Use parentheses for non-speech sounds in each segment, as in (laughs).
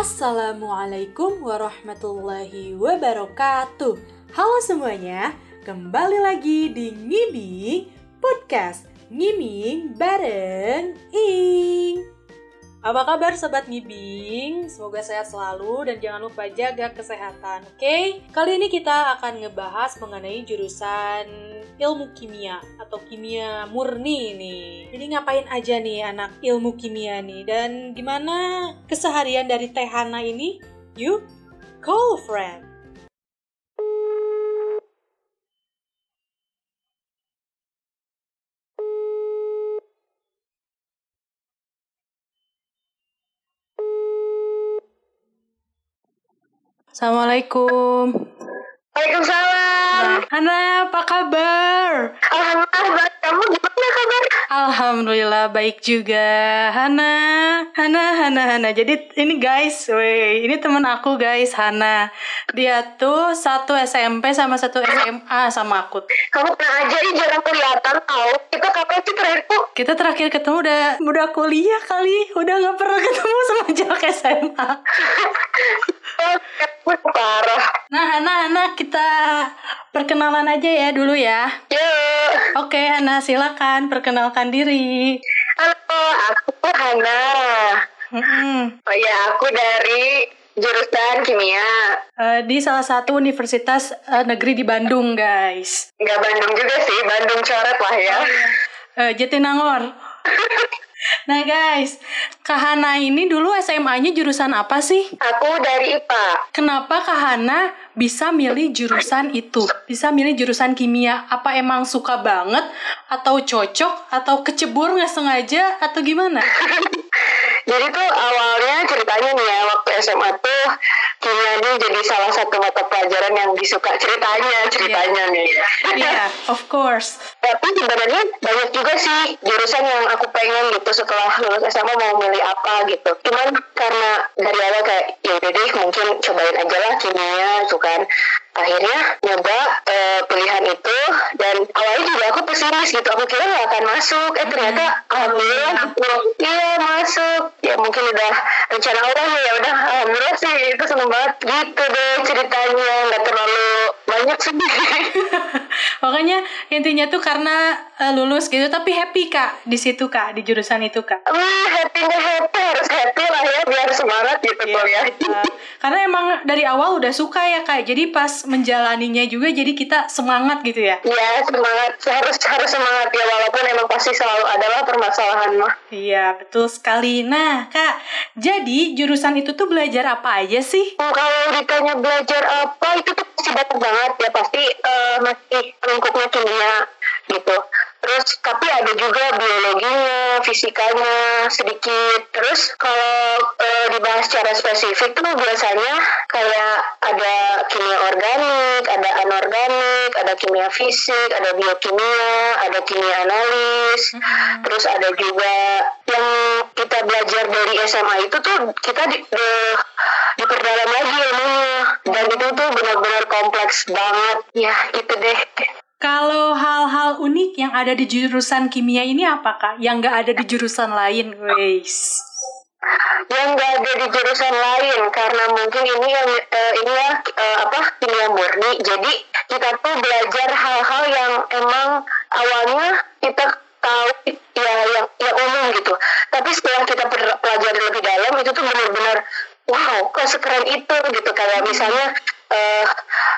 Assalamualaikum warahmatullahi wabarakatuh. Halo semuanya, kembali lagi di Ngibing Podcast Ngiming bareng Ing. Apa kabar sobat ngibing? Semoga sehat selalu dan jangan lupa jaga kesehatan, oke? Okay? Kali ini kita akan ngebahas mengenai jurusan ilmu kimia atau kimia murni nih. Jadi ngapain aja nih anak ilmu kimia nih dan gimana keseharian dari Tehana ini? Yuk, call friend. Assalamualaikum. Waalaikumsalam. Nah, Hana, apa kabar? Alhamdulillah, kamu gimana kabar? Alhamdulillah baik juga. Hana, Hana, Hana, Hana. Jadi ini guys, weh, ini teman aku guys, Hana. Dia tuh satu SMP sama satu SMA sama aku. Kamu pernah aja nih jarang kelihatan tau. Kita kapan sih terakhir kok? Kita terakhir ketemu udah udah kuliah kali, udah nggak pernah ketemu semenjak SMA. (laughs) Oh, parah. Nah, Hana, Hana, kita perkenalan aja ya dulu ya. Yuk. Oke, Hana, silakan perkenalkan diri. Halo, aku Hana. Mm-mm. Oh ya, aku dari jurusan kimia. Eh, di salah satu universitas eh, negeri di Bandung, guys. Nggak Bandung juga sih, Bandung coret lah ya. Eh, Jatinangor. (laughs) Nah, guys, Kak Hana ini dulu SMA-nya jurusan apa sih? Aku dari IPA. Kenapa Kak Hana bisa milih jurusan itu? Bisa milih jurusan kimia? Apa emang suka banget? Atau cocok? Atau kecebur nggak sengaja? Atau gimana? (laughs) Jadi tuh awalnya ceritanya nih ya, waktu SMA tuh kimia ini jadi salah satu mata pelajaran yang disuka ceritanya, ceritanya nih. Iya, of course. tapi sebenarnya banyak juga sih jurusan yang aku pengen gitu setelah lulus SMA mau milih apa gitu. Cuman karena dari awal kayak ya udah deh mungkin cobain aja lah kimia gitu kan. Akhirnya nyoba eh, pilihan itu dan awalnya juga aku pesimis gitu. Aku kira nggak akan masuk. Eh ternyata alhamdulillah gitu. iya masuk. Ya mungkin udah rencana Allah ya udah alhamdulillah sih itu seneng banget. Gitu deh ceritanya nggak terlalu banyak sih. (laughs) Makanya intinya tuh karena eh, lulus gitu, tapi happy kak di situ kak, di jurusan itu kak. Wah, happy nggak happy harus happy lah ya biar semangat gitu Iya, ya. karena emang dari awal udah suka ya kak, jadi pas menjalaninya juga jadi kita semangat gitu ya. Iya semangat harus harus semangat ya walaupun emang pasti selalu adalah permasalahan mah. Iya betul sekali. Nah kak, jadi jurusan itu tuh belajar apa aja sih? Hmm, Kalau ditanya belajar apa itu tuh pasti banyak banget ya pasti eh, masih lingkupnya kimia gitu. Terus tapi ada juga biologinya, fisikanya sedikit. Terus kalau eh, dibahas secara spesifik tuh biasanya kayak ada kimia organik, ada anorganik, ada kimia fisik, ada biokimia, ada kimia analis. Terus ada juga yang kita belajar dari SMA itu tuh kita di, di- diperdalam lagi ilmunya dan itu tuh benar-benar kompleks banget ya gitu deh Kalau hal-hal unik yang ada di jurusan kimia ini apa kak? Yang nggak ada di jurusan lain, guys. yang nggak ada di jurusan lain karena mungkin ini yang eh, ini ya eh, apa kimia murni jadi kita tuh belajar hal-hal yang emang awalnya kita tahu ya yang yang umum gitu tapi setelah kita pelajari lebih dalam itu tuh benar-benar wow kok sekeren itu gitu kayak misalnya eh,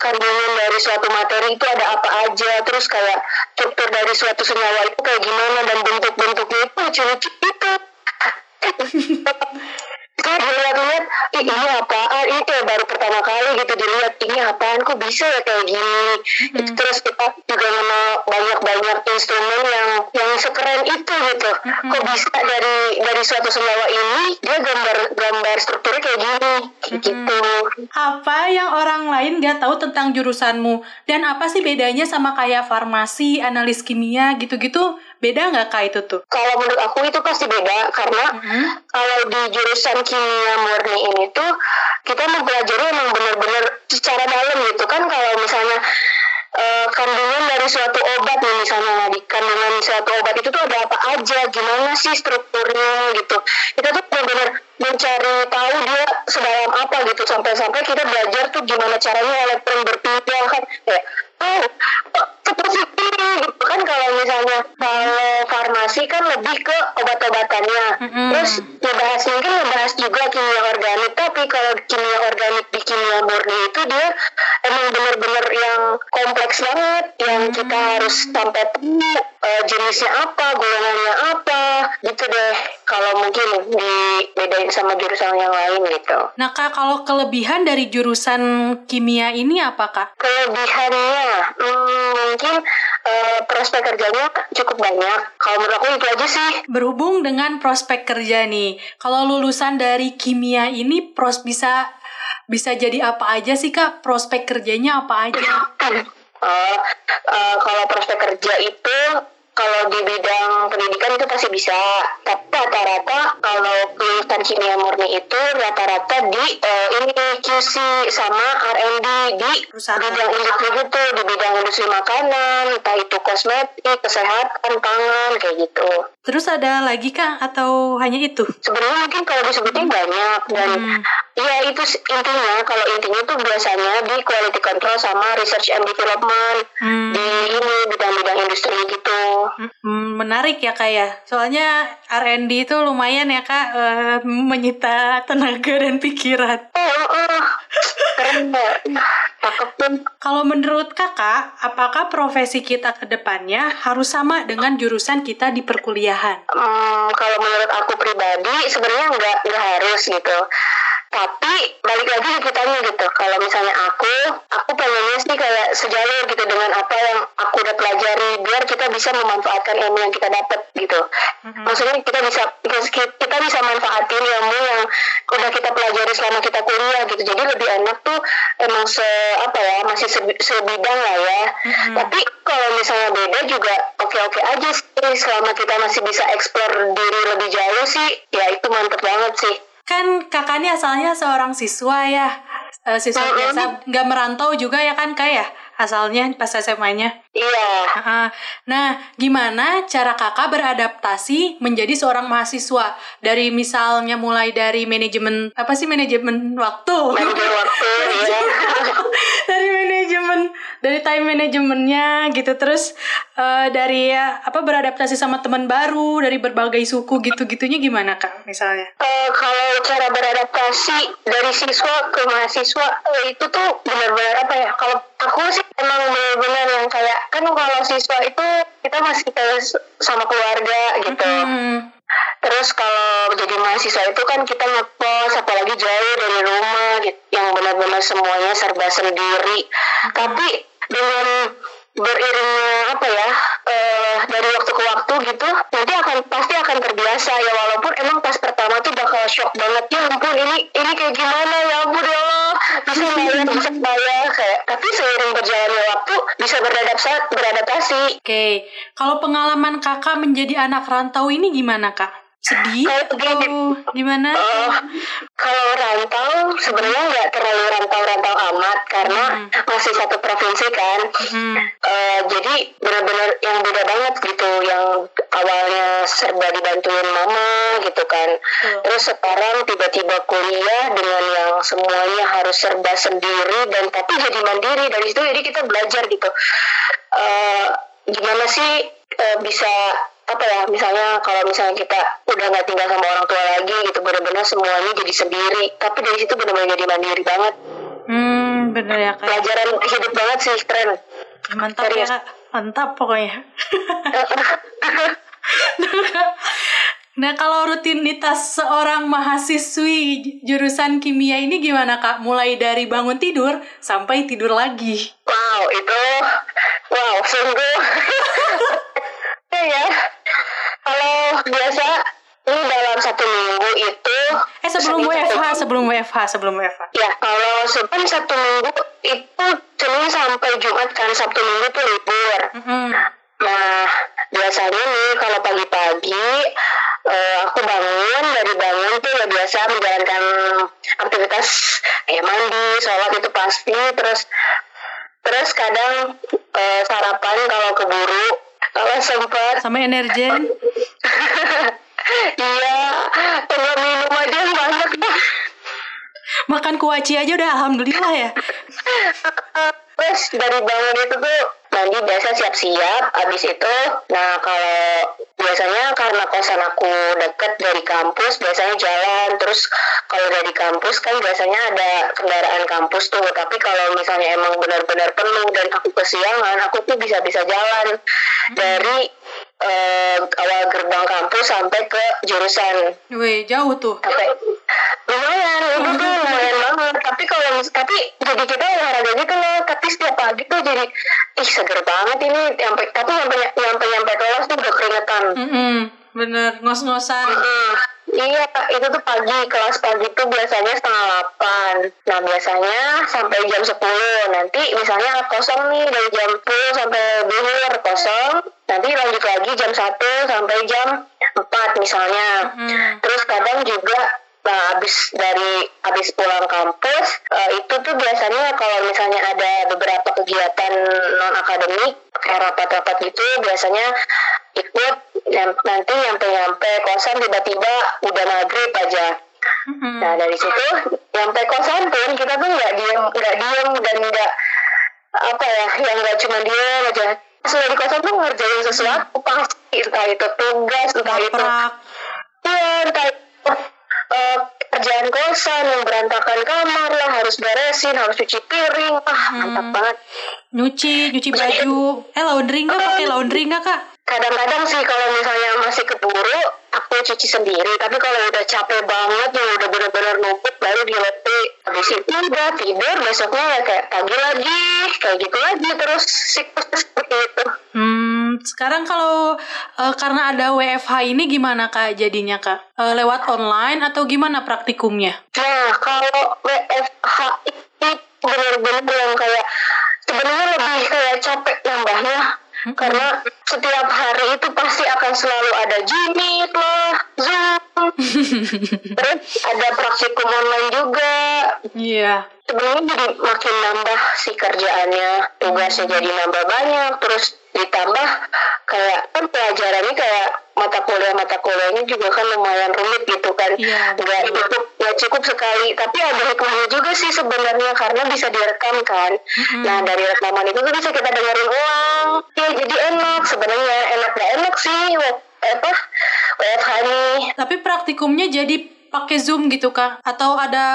kandungan dari suatu materi itu ada apa aja terus kayak struktur dari suatu senyawa itu kayak gimana dan bentuk-bentuknya itu lucu-lucu (laughs) itu Kayak dilihat-lihat, ih ini apaan? Ini kayak baru pertama kali gitu dilihat, ini apaan? Kok bisa ya kayak gini? Itu Terus kita juga mengenal banyak-banyak instrumen yang yang sekeren itu gitu. Kok bisa dari dari suatu senyawa ini dia gambar gambar strukturnya kayak gini, kayak gitu. Apa yang orang lain nggak tahu tentang jurusanmu? Dan apa sih bedanya sama kayak farmasi, analis kimia gitu-gitu? Beda nggak kak itu tuh? Kalau menurut aku itu pasti beda karena Mhm. kalau di jurusan kimia murni ini tuh kita mempelajari emang benar-benar secara dalam gitu kan kalau misalnya uh, kandungan dari suatu obat nih misalnya di kandungan suatu obat itu tuh ada apa aja gimana sih strukturnya gitu. Kita tuh benar-benar mencari tahu dia sedalam apa gitu sampai-sampai kita belajar tuh gimana caranya elektron berpindah kan kayak oh seperti ini? Gitu kan kalau misalnya kalau farmasi kan lebih ke obat-obatannya. Mm-hmm. terus ngebahas mungkin ngebahas juga kimia organik tapi kalau kimia organik murni itu dia emang bener-bener yang kompleks banget yang mm-hmm. kita harus sampai tahu uh, jenisnya apa golongannya apa gitu deh kalau mungkin dibedain sama jurusan yang lain gitu. Nah kak kalau kelebihan dari jurusan kimia ini apa kak? Kelebihannya hmm, mungkin uh, prospek kerjanya cukup banyak. Kalau menurut aku itu aja sih. Berhubung dengan prospek kerja nih, kalau lulusan dari kimia ini pros bisa bisa jadi apa aja sih kak? Prospek kerjanya apa aja? uh, uh, kalau prospek kerja itu kalau di bidang pendidikan itu pasti bisa tapi rata-rata kalau lulusan kimia murni itu rata-rata di uh, ini QC sama R&D di Perusahaan. bidang industri gitu di bidang industri makanan entah itu kosmetik kesehatan pangan kayak gitu terus ada lagi kah atau hanya itu sebenarnya mungkin kalau disebutnya banyak dan hmm. ya itu intinya kalau intinya tuh biasanya di quality control sama research and development hmm. di ini bidang-bidang industri gitu Hmm, menarik ya kak ya. Soalnya R&D itu lumayan ya kak uh, menyita tenaga (laughs) dan pikiran. Oh, oh. Keren Kalau menurut kakak, apakah profesi kita ke depannya harus sama dengan jurusan kita di perkuliahan? Hmm, kalau menurut aku pribadi sebenarnya nggak nggak harus gitu tapi balik lagi ke kitanya gitu. Kalau misalnya aku aku pengennya sih kayak sejalur gitu dengan apa yang aku udah pelajari biar kita bisa memanfaatkan ilmu yang kita dapat gitu. Mm-hmm. maksudnya kita bisa kita bisa manfaatin ilmu yang udah kita pelajari selama kita kuliah gitu. Jadi lebih enak tuh emang se apa ya masih se, sebidang lah ya. Mm-hmm. tapi kalau misalnya beda juga oke-oke aja sih. Selama kita masih bisa eksplor diri lebih jauh sih ya itu mantep banget sih kan kakak ini asalnya seorang siswa ya. Uh, siswa biasa. Nggak merantau juga ya kan kak ya? Asalnya pas SMA-nya iya. Uh, nah gimana cara kakak beradaptasi menjadi seorang mahasiswa? Dari misalnya mulai dari manajemen apa sih manajemen waktu? Manajemen waktu (laughs) ya dari manajemen dari time manajemennya gitu terus uh, dari ya, apa beradaptasi sama teman baru dari berbagai suku gitu-gitunya gimana kak misalnya? Uh, kalau cara beradaptasi dari siswa ke mahasiswa uh, itu tuh benar-benar apa ya? Kalau aku sih emang benar-benar yang kayak kan kalau siswa itu kita masih kayak sama keluarga gitu. Hmm. Terus kalau jadi mahasiswa itu kan kita ngekos apalagi jauh dari rumah gitu yang benar-benar semuanya serba sendiri. Hmm. Tapi dengan beriringnya apa ya uh, dari waktu ke waktu gitu nanti akan pasti akan terbiasa ya walaupun emang pas pertama tuh bakal shock banget. Ya ampun ini ini kayak gimana? Ya ampun ya Allah. (laughs) Bisa bayar bisa bayar kayak tapi seiring berjalannya waktu bisa beradaptasi beradaptasi. Oke. Okay. kalau pengalaman kakak menjadi anak rantau ini gimana kak sedih atau gimana? Uh, kalau rantau sebenarnya nggak terlalu rantau-rantau amat karena hmm. masih satu provinsi kan. Hmm. Uh, jadi benar-benar yang beda banget gitu. Yang awalnya serba dibantuin mama gitu kan. Hmm. Terus sekarang tiba-tiba kuliah dengan yang semuanya harus serba sendiri dan tapi jadi mandiri dari situ jadi kita belajar gitu. Uh, gimana sih uh, bisa apa ya misalnya kalau misalnya kita udah nggak tinggal sama orang tua lagi gitu benar-benar semuanya jadi sendiri. Tapi dari situ benar-benar jadi mandiri banget. Hmm benar ya kak. Pelajaran hidup banget sih keren. Mantap Serius. ya kak. Mantap pokoknya. (laughs) Nah, kalau rutinitas seorang mahasiswi jurusan kimia ini gimana, Kak? Mulai dari bangun tidur sampai tidur lagi. Wow, itu wow, sungguh (laughs) ya kalau biasa ini dalam satu minggu itu eh sebelum WFH sebelum WFH sebelum WFH ya kalau sebelum satu minggu itu Senin sampai Jumat kan Sabtu Minggu tuh libur. Mm -hmm. nah biasanya nih kalau pagi-pagi uh, aku bangun dari bangun tuh ya biasa menjalankan aktivitas kayak mandi sholat itu pasti terus terus kadang eh, sarapan kalau keburu kalau sempat Sama energen. (laughs) iya kalau minum aja banyak Makan kuaci aja udah alhamdulillah ya. terus dari bangun itu tuh mandi biasa siap-siap abis itu nah kalau biasanya karena kosan aku deket dari kampus biasanya jalan. Terus kalau dari kampus kan biasanya ada kendaraan kampus tuh. Tapi kalau misalnya emang benar-benar penuh dan aku kesiangan aku tuh bisa-bisa jalan. Dari eh, awal gerbang kampus sampai ke jurusan. Wih, jauh tuh. sampai lumayan itu tuh lumayan banget. tapi kalau tapi jadi kita olahraga gitu loh. Tapi setiap pagi tuh jadi ih seger banget ini. Sampai tapi nyampe nyampe nyampe kelas tuh udah keringetan. Mm-mm, bener, ngos-ngosan. Mm, iya itu tuh pagi kelas pagi tuh biasanya setengah delapan. Nah biasanya sampai jam 10 nanti misalnya kosong nih dari jam 10 sampai duhur kosong nanti lanjut lagi jam 1 sampai jam 4 misalnya. Mm. Terus kadang juga nah habis dari habis pulang kampus eh, itu tuh biasanya kalau misalnya ada beberapa kegiatan non akademik kayak rapat-rapat gitu biasanya ikut yang- nanti nyampe-nyampe kosan tiba-tiba udah maghrib aja. Mm-mm. Nah dari situ nyampe kosan pun kita tuh nggak diem nggak diem dan nggak apa ya yang nggak cuma diem aja. Sudah di kosan tuh ngerjain sesuatu pasti entah itu tugas entah itu. Iya, entah itu eh, kerjaan kosan yang berantakan kamar lah harus beresin harus cuci piring ah mantap banget Nyuci, nyuci baju. Eh, laundry nggak? Pakai laundry nggak, Kak? Kadang-kadang sih kalau misalnya masih keburu aku cuci sendiri tapi kalau udah capek banget yang udah benar-benar numpuk baru dileti habis itu udah tidur besoknya ya kayak pagi lagi kayak gitu lagi terus siklusnya seperti itu Hmm, sekarang kalau eh, karena ada WFH ini gimana, Kak, jadinya, Kak? Eh, lewat online atau gimana praktikumnya? Nah, kalau WFH ini benar-benar yang kayak sebenarnya lebih kayak capek nambahnya karena setiap hari itu pasti akan selalu ada Jimit lah, Zoom, (laughs) terus ada praktikum online juga. Iya. Sebenarnya jadi makin nambah sih kerjaannya, tugasnya jadi nambah banyak, terus ditambah kayak kan pelajarannya kayak mata kuliah mata kuliahnya juga kan lumayan rumit gitu kan. Iya, nggak betul. cukup nggak cukup sekali. Tapi ada hikmahnya juga sih sebenarnya karena bisa direkam kan. Nah dari rekaman itu tuh bisa kita dengerin ulang ya jadi enak. Sebenarnya enak gak enak sih apa WFH nih Tapi praktikumnya jadi pakai Zoom gitu, Kak? Atau ada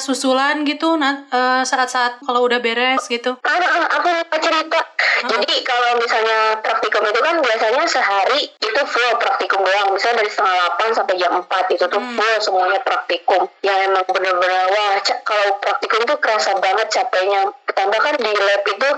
susulan gitu na- eh, saat-saat kalau udah beres gitu? Ah, ah, aku mau cerita. Jadi kalau misalnya praktikum itu kan biasanya sehari itu full praktikum doang. Misalnya dari setengah 8 sampai jam 4 itu tuh full semuanya praktikum. Yang emang bener-bener wah kalau praktikum tuh kerasa banget capeknya. Tambah kan di lab itu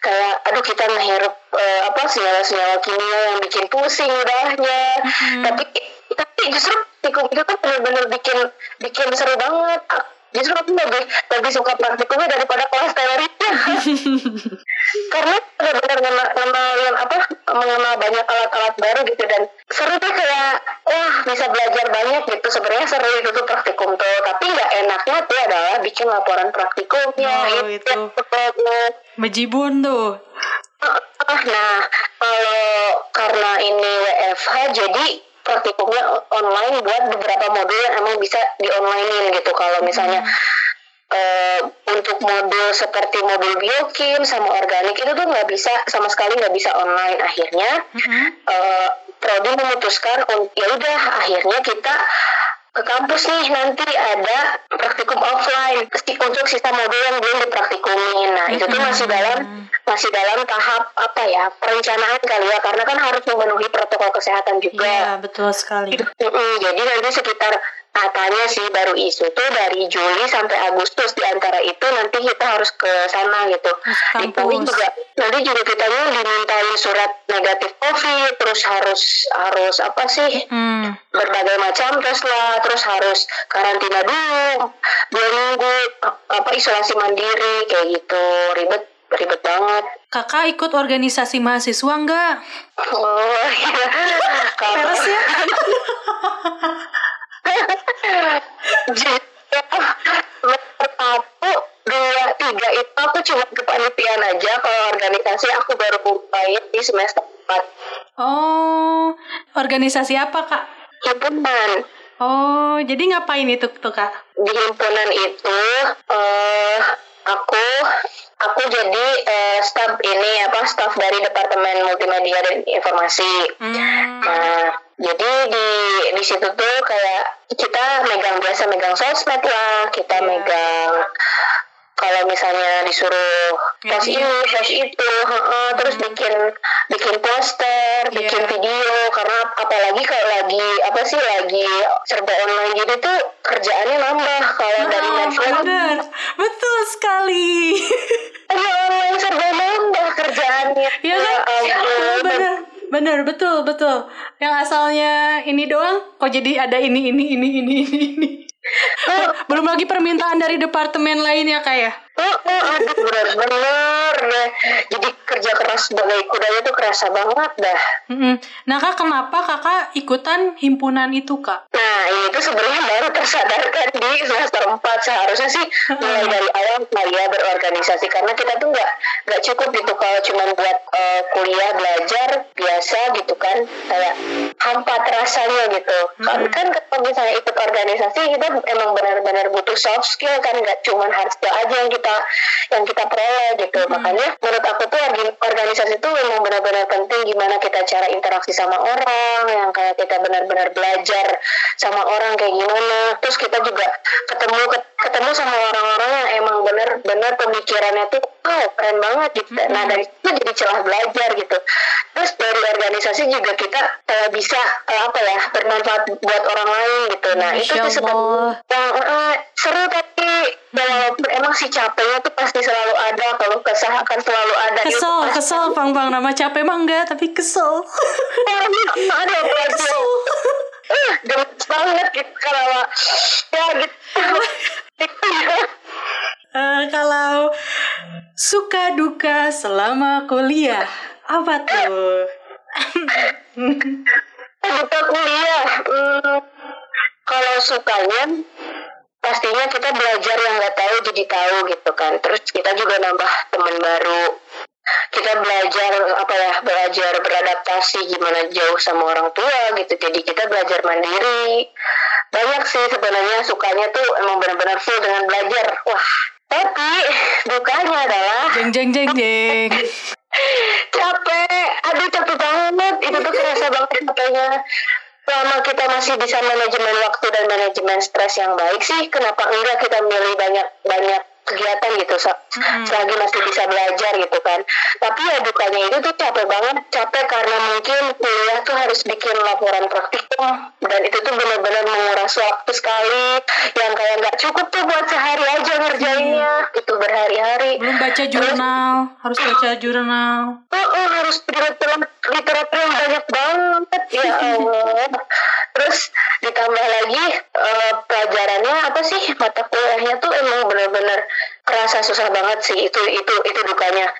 kayak aduh kita ngehirup eh, apa senyawa-senyawa kimia yang bikin pusing udahnya. Tapi tapi justru praktikum itu tuh bener-bener bikin bikin seru banget. Justru aku lebih lebih suka praktikumnya daripada kelas teorinya (laughs) karena benar-benar mengenal, mengenalin apa mengenal banyak alat-alat baru gitu dan seru tuh kayak wah bisa belajar banyak gitu sebenarnya seru itu tuh praktikum tuh tapi nggak enaknya tuh adalah bikin laporan praktikumnya Oh, itu. yang banget. Mejibun tuh. Ah, nah kalau karena ini WFH jadi praktikumnya online buat beberapa modul yang emang bisa di onlinein gitu. Kalau misalnya eh, untuk modul seperti modul biokim sama organik itu tuh nggak bisa sama sekali nggak bisa online. Akhirnya Mm-mm. eh, Prodi memutuskan ya udah akhirnya kita ke kampus nih nanti ada praktikum offline untuk sisa modul yang belum dipraktikumin. Nah itu tuh masih dalam masih dalam tahap apa ya perencanaan kali ya karena kan harus memenuhi protokol kesehatan juga. Iya, betul sekali. Jadi nanti sekitar katanya sih baru isu tuh dari Juli sampai Agustus di antara itu nanti kita harus ke sana gitu. Di juga nanti juga kita dimintain surat negatif COVID terus harus harus apa sih Hmm. berbagai macam tes lah terus harus karantina dulu dua minggu apa isolasi mandiri kayak gitu ribet ribet banget. Kakak ikut organisasi mahasiswa nggak? Oh, iya. Peres ya? (laughs) Jadi, aku dua tiga itu aku cuma kepanitiaan aja kalau organisasi aku baru mulai di semester 4 Oh, organisasi apa kak? himpunan Oh, jadi ngapain itu tuh kak? di himpunan itu eh aku aku jadi eh, staf ini apa staf dari departemen multimedia dan informasi Hmm. Nah, jadi di di situ tuh kayak kita megang biasa megang sosmed lah, kita Iya. megang kalau misalnya disuruh post Iya. ini, post itu, terus bikin bikin poster, bikin Iya. video karena apalagi kalau lagi apa sih lagi serba online gitu tuh kerjaannya nambah kalau dari Ah, Netflix bener, betul sekali. aja online serba nambah kerjaannya. Iya kan? Ya. Oh, bener, bener, betul, betul. Yang asalnya ini doang, kok jadi ada ini, ini, ini, ini, ini, ini. Oh, belum lagi permintaan dari departemen lain ya kak ya? Oh, oh, aduh bener-bener deh. Jadi kerja keras sebagai kudanya tuh kerasa banget dah. Mm-mm. Nah kak, kenapa kakak ikutan himpunan itu kak? Nah, ini tuh sebenarnya baru tersadarkan di semester 4. Seharusnya sih mulai dari awal kali ya berorganisasi. Karena kita tuh nggak nggak cukup gitu kalau cuma buat eh, kuliah belajar biasa gitu kan. Kayak hampa terasanya gitu. Kan, kan kalau misalnya ikut organisasi kita emang benar-benar butuh soft skill kan. Nggak cuma hard skill aja yang kita yang kita peroleh gitu. Makanya menurut aku tuh organisasi itu memang benar-benar penting gimana kita cara interaksi sama orang yang kayak kita benar-benar belajar sama orang kayak gimana. Terus kita juga ketemu ketemu sama orang-orang yang emang benar-benar pemikirannya tuh oh keren banget gitu. Nah dari situ jadi celah belajar gitu. Terus dari organisasi juga kita eh, bisa eh, apa ya bermanfaat buat orang lain gitu. Nah itu Masya tuh sebenarnya yang eh, seru tapi walaupun emang si capeknya tuh pasti selalu ada kalau kesah akan selalu ada Itu Kesel, pasti- kesel, bang bang nama capek mah enggak, tapi kesel. ada apalagi Kesel. uh, gemes banget gitu kalau ya gitu. (laughs) Eh, kalau suka duka selama kuliah, apa tuh? Buka kuliah hmm, kalau sukanya pastinya kita belajar yang nggak tahu jadi tahu gitu kan. Terus kita juga nambah teman baru. Kita belajar apa ya belajar beradaptasi gimana jauh sama orang tua gitu. Jadi kita belajar mandiri. Banyak sih sebenarnya sukanya tuh emang benar-benar full dengan belajar. Wah tapi dukanya adalah Jeng jeng jeng (laughs) jeng. capek. Aduh capek banget. Itu tuh kerasa banget capeknya selama kita masih bisa manajemen waktu dan manajemen stres yang baik sih. Kenapa enggak kita milih banyak banyak kegiatan gitu se- Mm-mm. selagi masih bisa belajar gitu kan. Tapi ya dukanya itu tuh capek banget. Capek karena mungkin kuliah tuh harus bikin laporan praktikum. Dan itu tuh benar-benar menguras waktu sekali. Yang kayak nggak cukup tuh buat sehari aja ngerjainnya itu berhari-hari Belum baca jurnal, harus baca jurnal. Oh, oh, harus literatur literatur yang banyak banget ya Allah. Terus ditambah lagi eh, pelajarannya apa sih mata kuliahnya tuh emang benar-benar kerasa susah banget sih itu itu itu dukanya.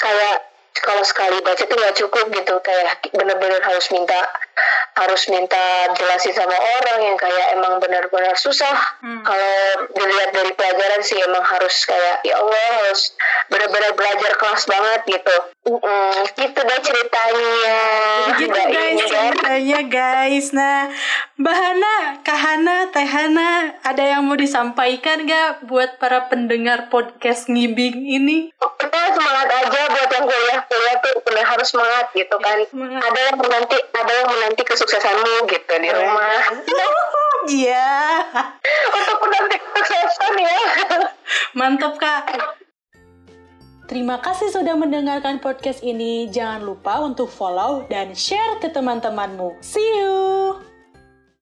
Kayak kalau sekali baca tuh nggak cukup gitu kayak benar-benar harus minta harus minta jelasin sama orang yang kayak emang benar-benar susah. Hmm. Kalau dilihat dari pelajaran sih emang harus kayak ya Allah harus benar-benar belajar kelas banget gitu. Mm-mm, gitu deh ceritanya. Mbak guys Ceritanya guys. Nah, Mbak Hana, Kak Hana, Teh Hana, ada yang mau disampaikan gak buat para pendengar podcast ngibing ini? Pokoknya semangat aja buat yang kuliah kuliah tuh benar harus semangat gitu kan. Semangat. Ada yang menanti ada yang menanti kesuksesanmu gitu di rumah. (laughs) Iya. (laughs) Untuk menanti kesuksesan ya. Mantap Kak. Terima kasih sudah mendengarkan podcast ini. Jangan lupa untuk follow dan share ke teman-temanmu. See you.